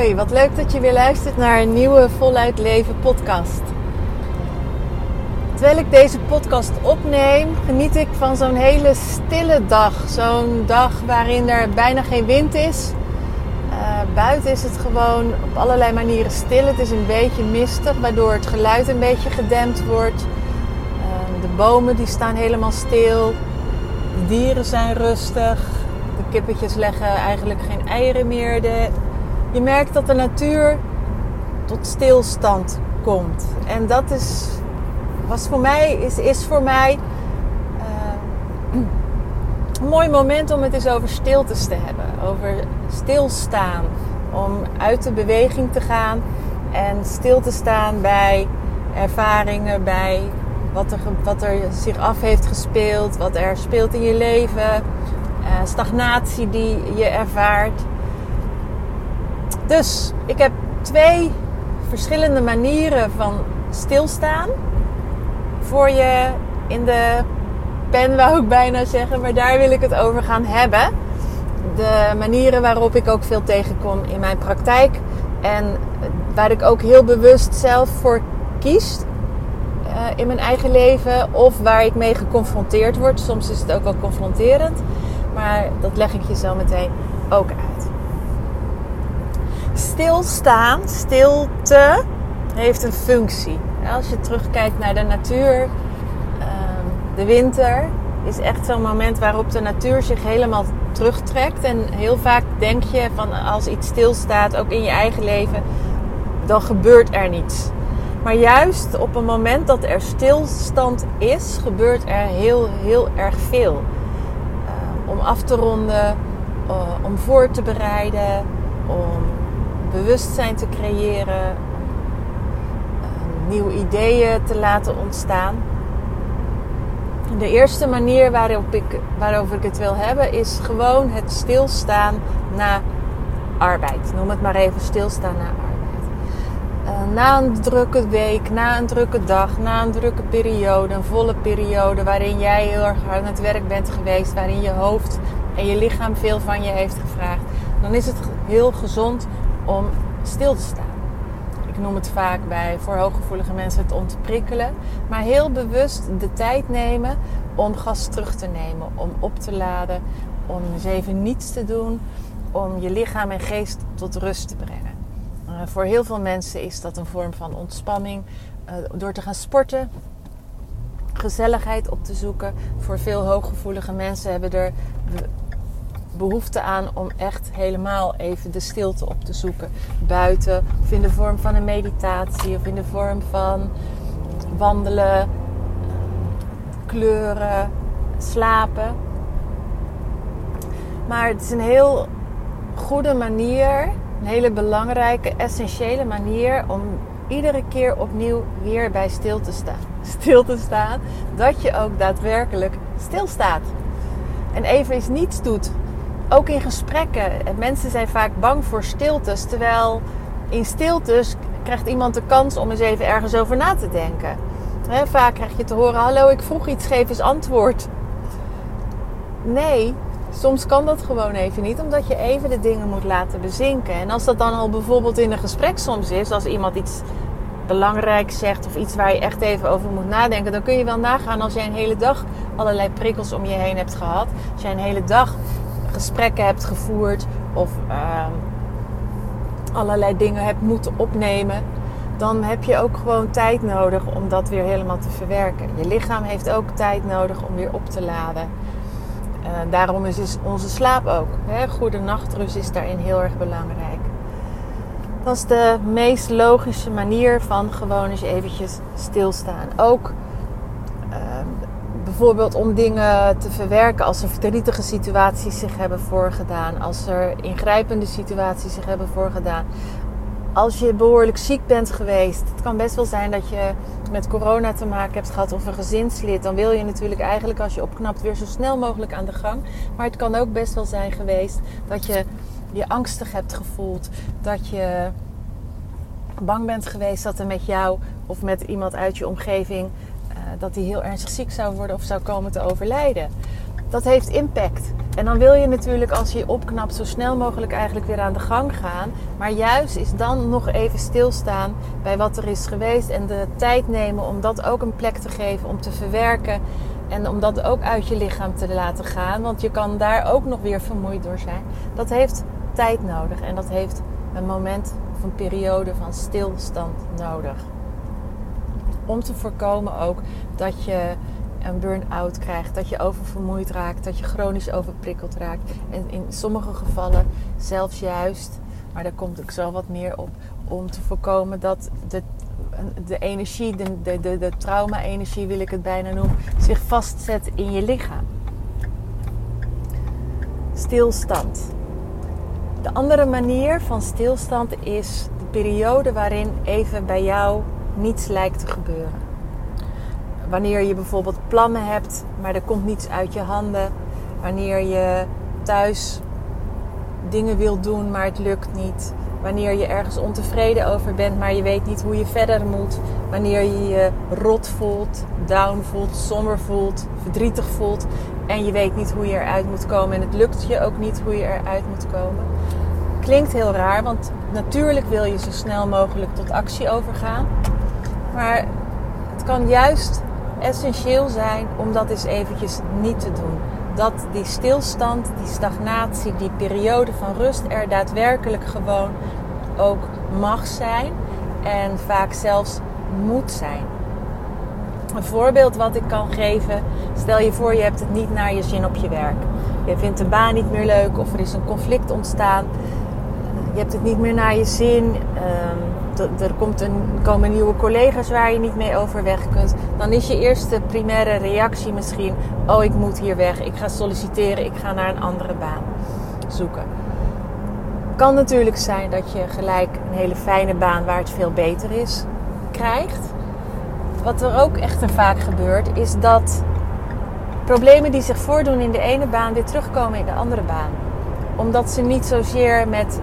Hoi, wat leuk dat je weer luistert naar een nieuwe Voluit Leven podcast. Terwijl ik deze podcast opneem, geniet ik van zo'n hele stille dag. Zo'n dag waarin er bijna geen wind is. Uh, buiten is het gewoon op allerlei manieren stil. Het is een beetje mistig, waardoor het geluid een beetje gedempt wordt. Uh, de bomen die staan helemaal stil. De dieren zijn rustig. De kippetjes leggen eigenlijk geen eieren meer. De, je merkt dat de natuur tot stilstand komt. En dat is, was voor mij, is, is voor mij uh, een mooi moment om het eens over stiltes te hebben. Over stilstaan. Om uit de beweging te gaan en stil te staan bij ervaringen, bij wat er, wat er zich af heeft gespeeld, wat er speelt in je leven uh, stagnatie die je ervaart. Dus ik heb twee verschillende manieren van stilstaan voor je in de pen, wou ik bijna zeggen, maar daar wil ik het over gaan hebben. De manieren waarop ik ook veel tegenkom in mijn praktijk en waar ik ook heel bewust zelf voor kies uh, in mijn eigen leven of waar ik mee geconfronteerd word. Soms is het ook wel confronterend. Maar dat leg ik je zo meteen ook uit. Stilstaan, stilte, heeft een functie. Als je terugkijkt naar de natuur, ehm, de winter is echt zo'n moment waarop de natuur zich helemaal terugtrekt. En heel vaak denk je van als iets stilstaat, ook in je eigen leven, dan gebeurt er niets. Maar juist op een moment dat er stilstand is, gebeurt er heel, heel erg veel om af te ronden, uh, om voor te bereiden, om bewustzijn te creëren, uh, nieuwe ideeën te laten ontstaan. De eerste manier waarop ik, waarover ik het wil hebben is gewoon het stilstaan na arbeid. Noem het maar even stilstaan na arbeid. Uh, na een drukke week, na een drukke dag, na een drukke periode, een volle periode waarin jij heel erg hard aan het werk bent geweest, waarin je hoofd en je lichaam veel van je heeft gevraagd, dan is het heel gezond om stil te staan. Ik noem het vaak bij voor hooggevoelige mensen het om te prikkelen, maar heel bewust de tijd nemen om gas terug te nemen, om op te laden, om even niets te doen, om je lichaam en geest tot rust te brengen. Uh, voor heel veel mensen is dat een vorm van ontspanning. Uh, door te gaan sporten, gezelligheid op te zoeken. Voor veel hooggevoelige mensen hebben er behoefte aan om echt helemaal even de stilte op te zoeken. Buiten, of in de vorm van een meditatie, of in de vorm van wandelen, kleuren, slapen. Maar het is een heel goede manier een hele belangrijke, essentiële manier om iedere keer opnieuw weer bij stil te staan. Stil te staan, dat je ook daadwerkelijk stilstaat. En even eens niets doet. Ook in gesprekken. Mensen zijn vaak bang voor stiltes, terwijl in stiltes krijgt iemand de kans om eens even ergens over na te denken. vaak krijg je te horen: Hallo, ik vroeg iets, geef eens antwoord. Nee, Soms kan dat gewoon even niet, omdat je even de dingen moet laten bezinken. En als dat dan al bijvoorbeeld in een gesprek soms is, als iemand iets belangrijks zegt of iets waar je echt even over moet nadenken, dan kun je wel nagaan als jij een hele dag allerlei prikkels om je heen hebt gehad. Als jij een hele dag gesprekken hebt gevoerd of ehm, allerlei dingen hebt moeten opnemen, dan heb je ook gewoon tijd nodig om dat weer helemaal te verwerken. Je lichaam heeft ook tijd nodig om weer op te laden. Uh, daarom is dus onze slaap ook. Hè? Goede nachtrust is daarin heel erg belangrijk. Dat is de meest logische manier van gewoon eens eventjes stilstaan. Ook bijvoorbeeld om dingen te verwerken als er verdrietige situaties zich hebben voorgedaan, als er ingrijpende situaties zich hebben voorgedaan. Als je behoorlijk ziek bent geweest, het kan best wel zijn dat je met corona te maken hebt gehad of een gezinslid, dan wil je natuurlijk eigenlijk als je opknapt weer zo snel mogelijk aan de gang. Maar het kan ook best wel zijn geweest dat je je angstig hebt gevoeld, dat je bang bent geweest dat er met jou of met iemand uit je omgeving dat die heel ernstig ziek zou worden of zou komen te overlijden. Dat heeft impact. En dan wil je natuurlijk als je opknapt zo snel mogelijk eigenlijk weer aan de gang gaan. Maar juist is dan nog even stilstaan bij wat er is geweest en de tijd nemen om dat ook een plek te geven, om te verwerken en om dat ook uit je lichaam te laten gaan. Want je kan daar ook nog weer vermoeid door zijn. Dat heeft tijd nodig en dat heeft een moment of een periode van stilstand nodig. Om te voorkomen ook dat je een burn-out krijgt, dat je oververmoeid raakt, dat je chronisch overprikkeld raakt. En in sommige gevallen zelfs juist, maar daar komt ook zo wat meer op, om te voorkomen dat de, de energie, de, de, de, de trauma-energie wil ik het bijna noemen, zich vastzet in je lichaam. Stilstand. De andere manier van stilstand is de periode waarin even bij jou niets lijkt te gebeuren. Wanneer je bijvoorbeeld plannen hebt, maar er komt niets uit je handen. Wanneer je thuis dingen wilt doen, maar het lukt niet. Wanneer je ergens ontevreden over bent, maar je weet niet hoe je verder moet. Wanneer je je rot voelt, down voelt, somber voelt, verdrietig voelt. En je weet niet hoe je eruit moet komen. En het lukt je ook niet hoe je eruit moet komen. Klinkt heel raar, want natuurlijk wil je zo snel mogelijk tot actie overgaan. Maar het kan juist essentieel zijn om dat eens eventjes niet te doen. Dat die stilstand, die stagnatie, die periode van rust er daadwerkelijk gewoon ook mag zijn en vaak zelfs moet zijn. Een voorbeeld wat ik kan geven, stel je voor je hebt het niet naar je zin op je werk. Je vindt de baan niet meer leuk of er is een conflict ontstaan. Je hebt het niet meer naar je zin. Um, er komt een, komen nieuwe collega's waar je niet mee overweg kunt, dan is je eerste primaire reactie misschien: Oh, ik moet hier weg, ik ga solliciteren, ik ga naar een andere baan zoeken. Kan natuurlijk zijn dat je gelijk een hele fijne baan waar het veel beter is krijgt. Wat er ook echt vaak gebeurt, is dat problemen die zich voordoen in de ene baan weer terugkomen in de andere baan. Omdat ze niet zozeer met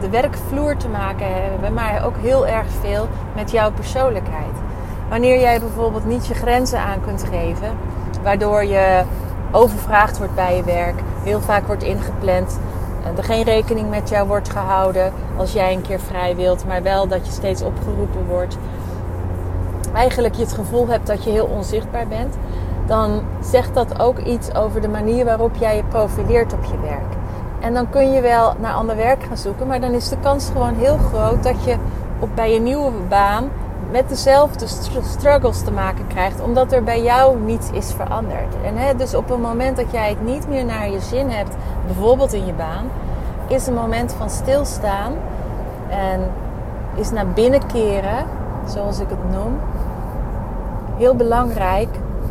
de werkvloer te maken hebben, maar ook heel erg veel met jouw persoonlijkheid. Wanneer jij bijvoorbeeld niet je grenzen aan kunt geven, waardoor je overvraagd wordt bij je werk, heel vaak wordt ingepland, er geen rekening met jou wordt gehouden als jij een keer vrij wilt, maar wel dat je steeds opgeroepen wordt. Eigenlijk je het gevoel hebt dat je heel onzichtbaar bent, dan zegt dat ook iets over de manier waarop jij je profileert op je werk. En dan kun je wel naar ander werk gaan zoeken. Maar dan is de kans gewoon heel groot dat je op, bij je nieuwe baan met dezelfde struggles te maken krijgt. Omdat er bij jou niets is veranderd. En hè, dus op het moment dat jij het niet meer naar je zin hebt, bijvoorbeeld in je baan, is een moment van stilstaan. En is naar binnen keren, zoals ik het noem, heel belangrijk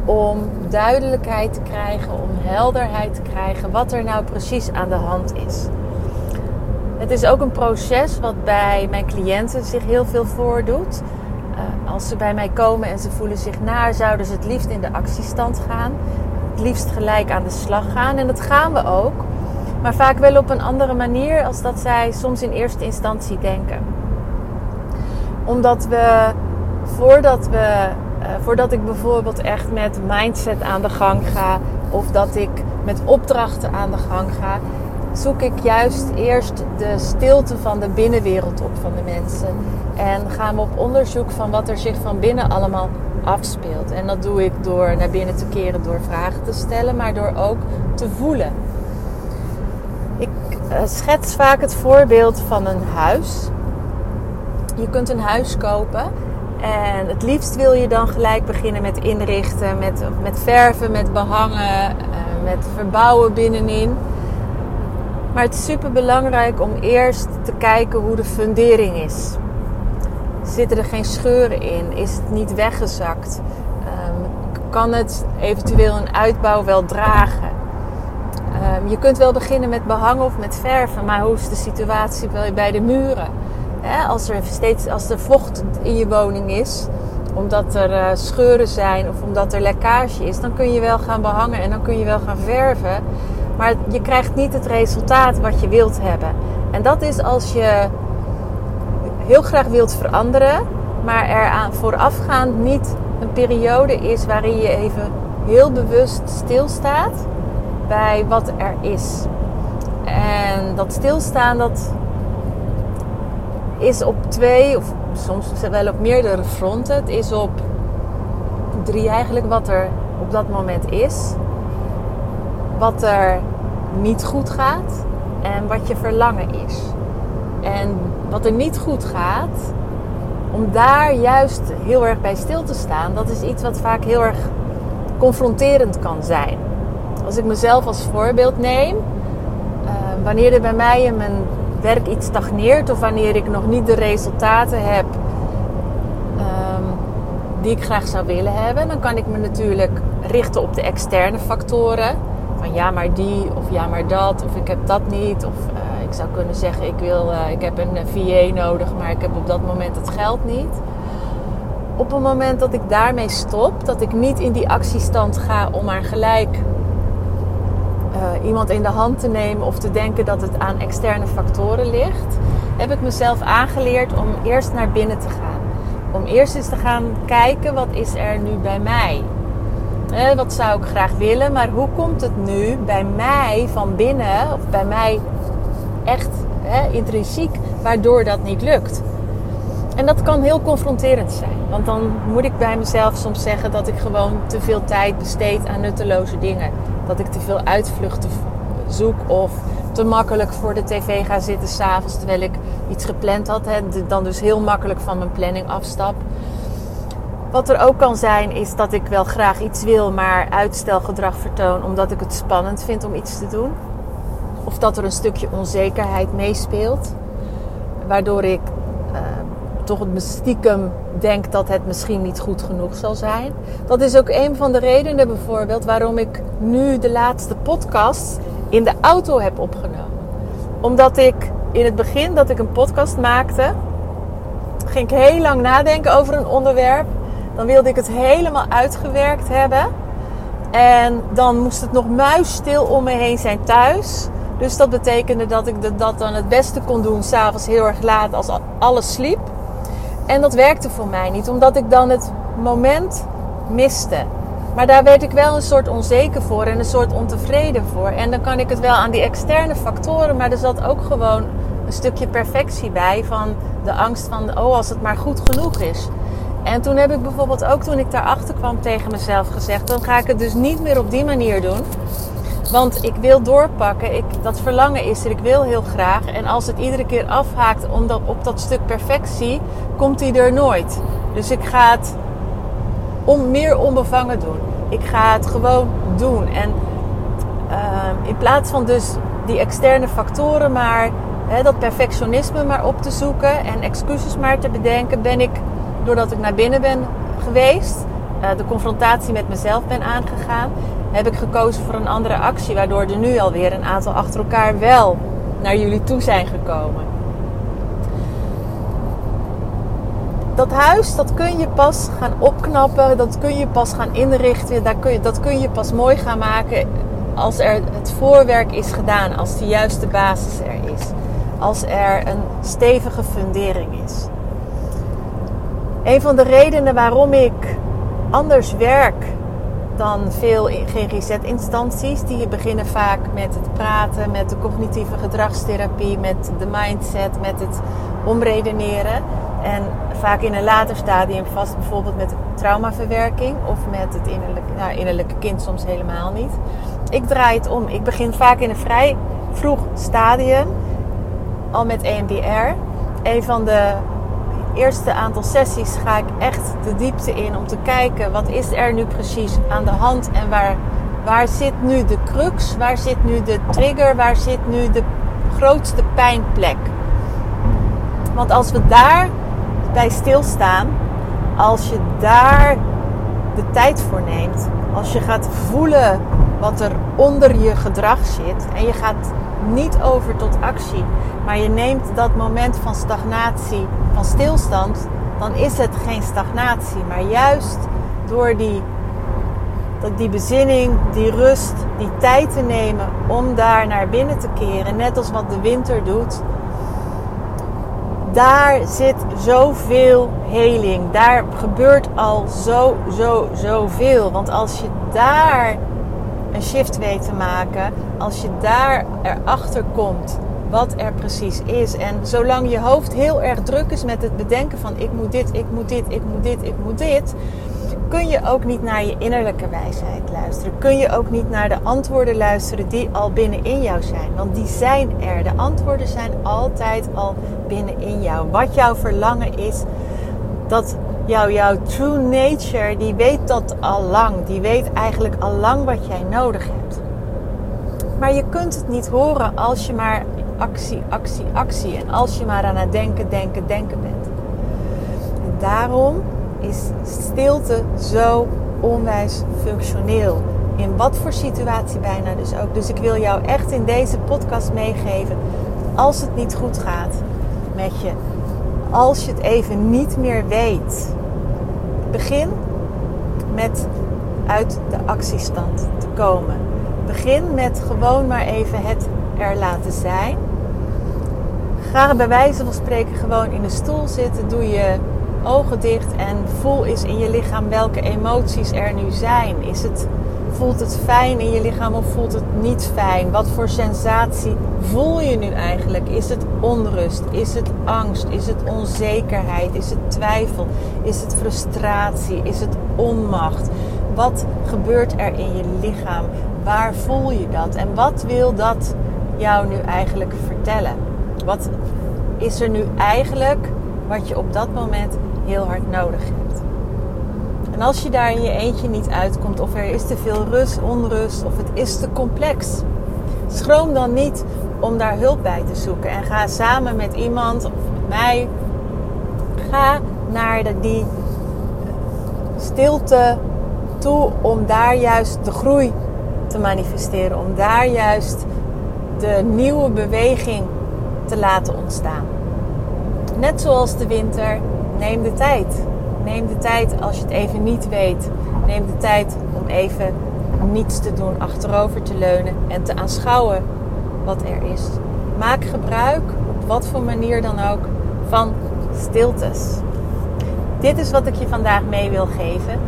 om duidelijkheid te krijgen, om helderheid te krijgen wat er nou precies aan de hand is. Het is ook een proces wat bij mijn cliënten zich heel veel voordoet. Uh, als ze bij mij komen en ze voelen zich naar, zouden ze het liefst in de actiestand gaan. Het liefst gelijk aan de slag gaan. En dat gaan we ook. Maar vaak wel op een andere manier als dat zij soms in eerste instantie denken. Omdat we voordat we voordat ik bijvoorbeeld echt met mindset aan de gang ga of dat ik met opdrachten aan de gang ga, zoek ik juist eerst de stilte van de binnenwereld op van de mensen. En gaan we op onderzoek van wat er zich van binnen allemaal afspeelt. En dat doe ik door naar binnen te keren door vragen te stellen, maar door ook te voelen. Ik uh, schets vaak het voorbeeld van een huis. Je kunt een huis kopen en het liefst wil je dan gelijk beginnen met inrichten, met, met verven, met behangen, uh, met verbouwen binnenin. Maar het is super belangrijk om eerst te kijken hoe de fundering is. Zitten er geen scheuren in? Is het niet weggezakt? Um, kan het eventueel een uitbouw wel dragen? Um, je kunt wel beginnen met behangen of met verven, maar hoe is de situatie bij de muren? Als, er steeds, als er vocht in je woning is, omdat er uh, scheuren zijn of omdat er lekkage is, dan kun je wel gaan behangen en dan kun je wel gaan verven. Maar je krijgt niet het resultaat wat je wilt hebben. En dat is als je heel graag wilt veranderen, maar er aan voorafgaand niet een periode is waarin je even heel bewust stilstaat bij wat er is. En dat stilstaan, dat is op twee of soms wel op meerdere fronten. Het is op drie eigenlijk wat er op dat moment is. Wat er niet goed gaat en wat je verlangen is. En wat er niet goed gaat, om daar juist heel erg bij stil te staan, dat is iets wat vaak heel erg confronterend kan zijn. Als ik mezelf als voorbeeld neem, uh, wanneer er bij mij in mijn werk iets stagneert of wanneer ik nog niet de resultaten heb um, die ik graag zou willen hebben, dan kan ik me natuurlijk richten op de externe factoren. Van ja, maar die of ja, maar dat of ik heb dat niet of ik zou kunnen zeggen, ik, wil, uh, ik heb een VA nodig, maar ik heb op dat moment het geld niet. Op het moment dat ik daarmee stop, dat ik niet in die actiestand ga om maar gelijk uh, iemand in de hand te nemen of te denken dat het aan externe factoren ligt, heb ik mezelf aangeleerd om eerst naar binnen te gaan. Om eerst eens te gaan kijken wat is er nu bij mij. Eh, wat zou ik graag willen, maar hoe komt het nu bij mij van binnen of bij mij echt intrinsiek, waardoor dat niet lukt. En dat kan heel confronterend zijn. Want dan moet ik bij mezelf soms zeggen dat ik gewoon te veel tijd besteed aan nutteloze dingen. Dat ik te veel uitvluchten zoek of te makkelijk voor de tv ga zitten s'avonds terwijl ik iets gepland had. Hè, dan dus heel makkelijk van mijn planning afstap. Wat er ook kan zijn is dat ik wel graag iets wil, maar uitstelgedrag vertoon omdat ik het spannend vind om iets te doen. Of dat er een stukje onzekerheid meespeelt. Waardoor ik uh, toch het stiekem denk dat het misschien niet goed genoeg zal zijn. Dat is ook een van de redenen bijvoorbeeld waarom ik nu de laatste podcast in de auto heb opgenomen. Omdat ik in het begin dat ik een podcast maakte, ging ik heel lang nadenken over een onderwerp. Dan wilde ik het helemaal uitgewerkt hebben. En dan moest het nog muisstil om me heen zijn thuis. Dus dat betekende dat ik dat dan het beste kon doen, s'avonds heel erg laat als alles sliep. En dat werkte voor mij niet, omdat ik dan het moment miste. Maar daar werd ik wel een soort onzeker voor en een soort ontevreden voor. En dan kan ik het wel aan die externe factoren, maar er zat ook gewoon een stukje perfectie bij van de angst van, oh als het maar goed genoeg is. En toen heb ik bijvoorbeeld ook toen ik daarachter kwam tegen mezelf gezegd, dan ga ik het dus niet meer op die manier doen. Want ik wil doorpakken. Ik, dat verlangen is er. Ik wil heel graag. En als het iedere keer afhaakt omdat, op dat stuk perfectie, komt hij er nooit. Dus ik ga het om, meer onbevangen doen. Ik ga het gewoon doen. En uh, in plaats van dus die externe factoren maar, hè, dat perfectionisme maar op te zoeken en excuses maar te bedenken, ben ik, doordat ik naar binnen ben geweest, uh, de confrontatie met mezelf ben aangegaan, heb ik gekozen voor een andere actie, waardoor er nu alweer een aantal achter elkaar wel naar jullie toe zijn gekomen. Dat huis, dat kun je pas gaan opknappen, dat kun je pas gaan inrichten, dat kun je, dat kun je pas mooi gaan maken als er het voorwerk is gedaan, als de juiste basis er is, als er een stevige fundering is. Een van de redenen waarom ik anders werk dan veel GGZ-instanties. Die beginnen vaak met het praten, met de cognitieve gedragstherapie, met de mindset, met het omredeneren. En vaak in een later stadium vast bijvoorbeeld met traumaverwerking of met het innerlijke, nou, innerlijke kind soms helemaal niet. Ik draai het om. Ik begin vaak in een vrij vroeg stadium, al met EMDR. Een van de eerste aantal sessies ga ik echt de diepte in om te kijken wat is er nu precies aan de hand en waar, waar zit nu de crux, waar zit nu de trigger, waar zit nu de grootste pijnplek. Want als we daar bij stilstaan, als je daar de tijd voor neemt, als je gaat voelen wat er onder je gedrag zit. En je gaat niet over tot actie, maar je neemt dat moment van stagnatie, van stilstand, dan is het geen stagnatie, maar juist door die, die bezinning, die rust, die tijd te nemen om daar naar binnen te keren, net als wat de winter doet, daar zit zoveel heling. Daar gebeurt al zo, zo, zoveel. Want als je daar een shift weet te maken, als je daar erachter komt wat er precies is. En zolang je hoofd heel erg druk is met het bedenken van ik moet dit, ik moet dit, ik moet dit, ik moet dit, kun je ook niet naar je innerlijke wijsheid luisteren. Kun je ook niet naar de antwoorden luisteren die al binnenin jou zijn. Want die zijn er. De antwoorden zijn altijd al binnenin jou. Wat jouw verlangen is, dat jouw, true nature, die weet dat al lang. Die weet eigenlijk al lang wat jij nodig hebt. Maar je kunt het niet horen als je maar actie, actie, actie. En als je maar aan denken, denken, denken bent. En daarom is stilte zo onwijs functioneel. In wat voor situatie bijna dus ook. Dus ik wil jou echt in deze podcast meegeven. Als het niet goed gaat met je. Als je het even niet meer weet. Begin met uit de actiestand te komen. Begin met gewoon maar even het er laten zijn. Ga bij wijze van spreken gewoon in de stoel zitten. Doe je ogen dicht en voel eens in je lichaam welke emoties er nu zijn. Is het, voelt het fijn in je lichaam of voelt het niet fijn? Wat voor sensatie voel je nu eigenlijk? Is het onrust? Is het angst? Is het onzekerheid? Is het twijfel? Is het frustratie? Is het onmacht? Wat gebeurt er in je lichaam? Waar voel je dat? En wat wil dat jou nu eigenlijk vertellen? Wat is er nu eigenlijk wat je op dat moment heel hard nodig hebt? En als je daar in je eentje niet uitkomt, of er is te veel rust, onrust, of het is te complex, schroom dan niet om daar hulp bij te zoeken. En ga samen met iemand of met mij, ga naar de, die stilte toe om daar juist de groei te manifesteren. Om daar juist de nieuwe beweging te laten ontstaan. Net zoals de winter, neem de tijd. Neem de tijd als je het even niet weet. Neem de tijd om even niets te doen, achterover te leunen en te aanschouwen wat er is. Maak gebruik, op wat voor manier dan ook, van stiltes. Dit is wat ik je vandaag mee wil geven.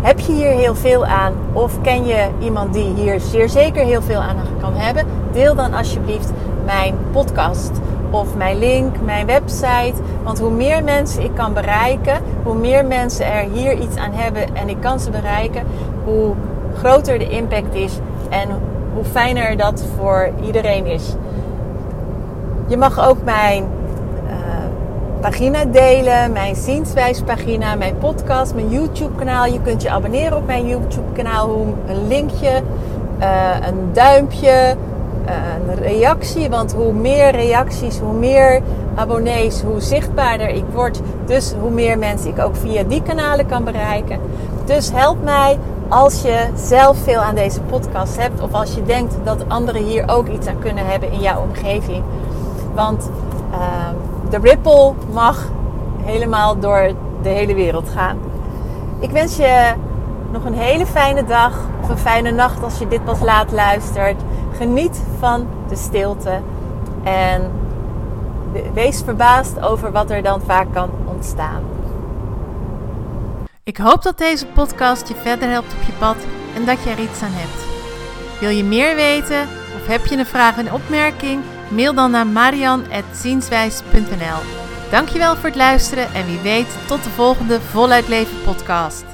Heb je hier heel veel aan of ken je iemand die hier zeer zeker heel veel aan kan hebben? Deel dan alsjeblieft mijn podcast of mijn link, mijn website. Want hoe meer mensen ik kan bereiken, hoe meer mensen er hier iets aan hebben en ik kan ze bereiken, hoe groter de impact is en hoe fijner dat voor iedereen is. Je mag ook mijn uh, pagina delen, mijn zienswijspagina, mijn podcast, mijn YouTube kanaal. Je kunt je abonneren op mijn YouTube kanaal. Een linkje, uh, een duimpje, een reactie. Want hoe meer reacties, hoe meer abonnees, hoe zichtbaarder ik word. Dus hoe meer mensen ik ook via die kanalen kan bereiken. Dus help mij als je zelf veel aan deze podcast hebt. Of als je denkt dat anderen hier ook iets aan kunnen hebben in jouw omgeving. Want uh, de ripple mag helemaal door de hele wereld gaan. Ik wens je nog een hele fijne dag of een fijne nacht als je dit pas laat luistert. Geniet van de stilte en wees verbaasd over wat er dan vaak kan ontstaan. Ik hoop dat deze podcast je verder helpt op je pad en dat je er iets aan hebt. Wil je meer weten of heb je een vraag en opmerking? Mail dan naar marian.zienswijs.nl Dankjewel voor het luisteren en wie weet tot de volgende Voluit Leven podcast.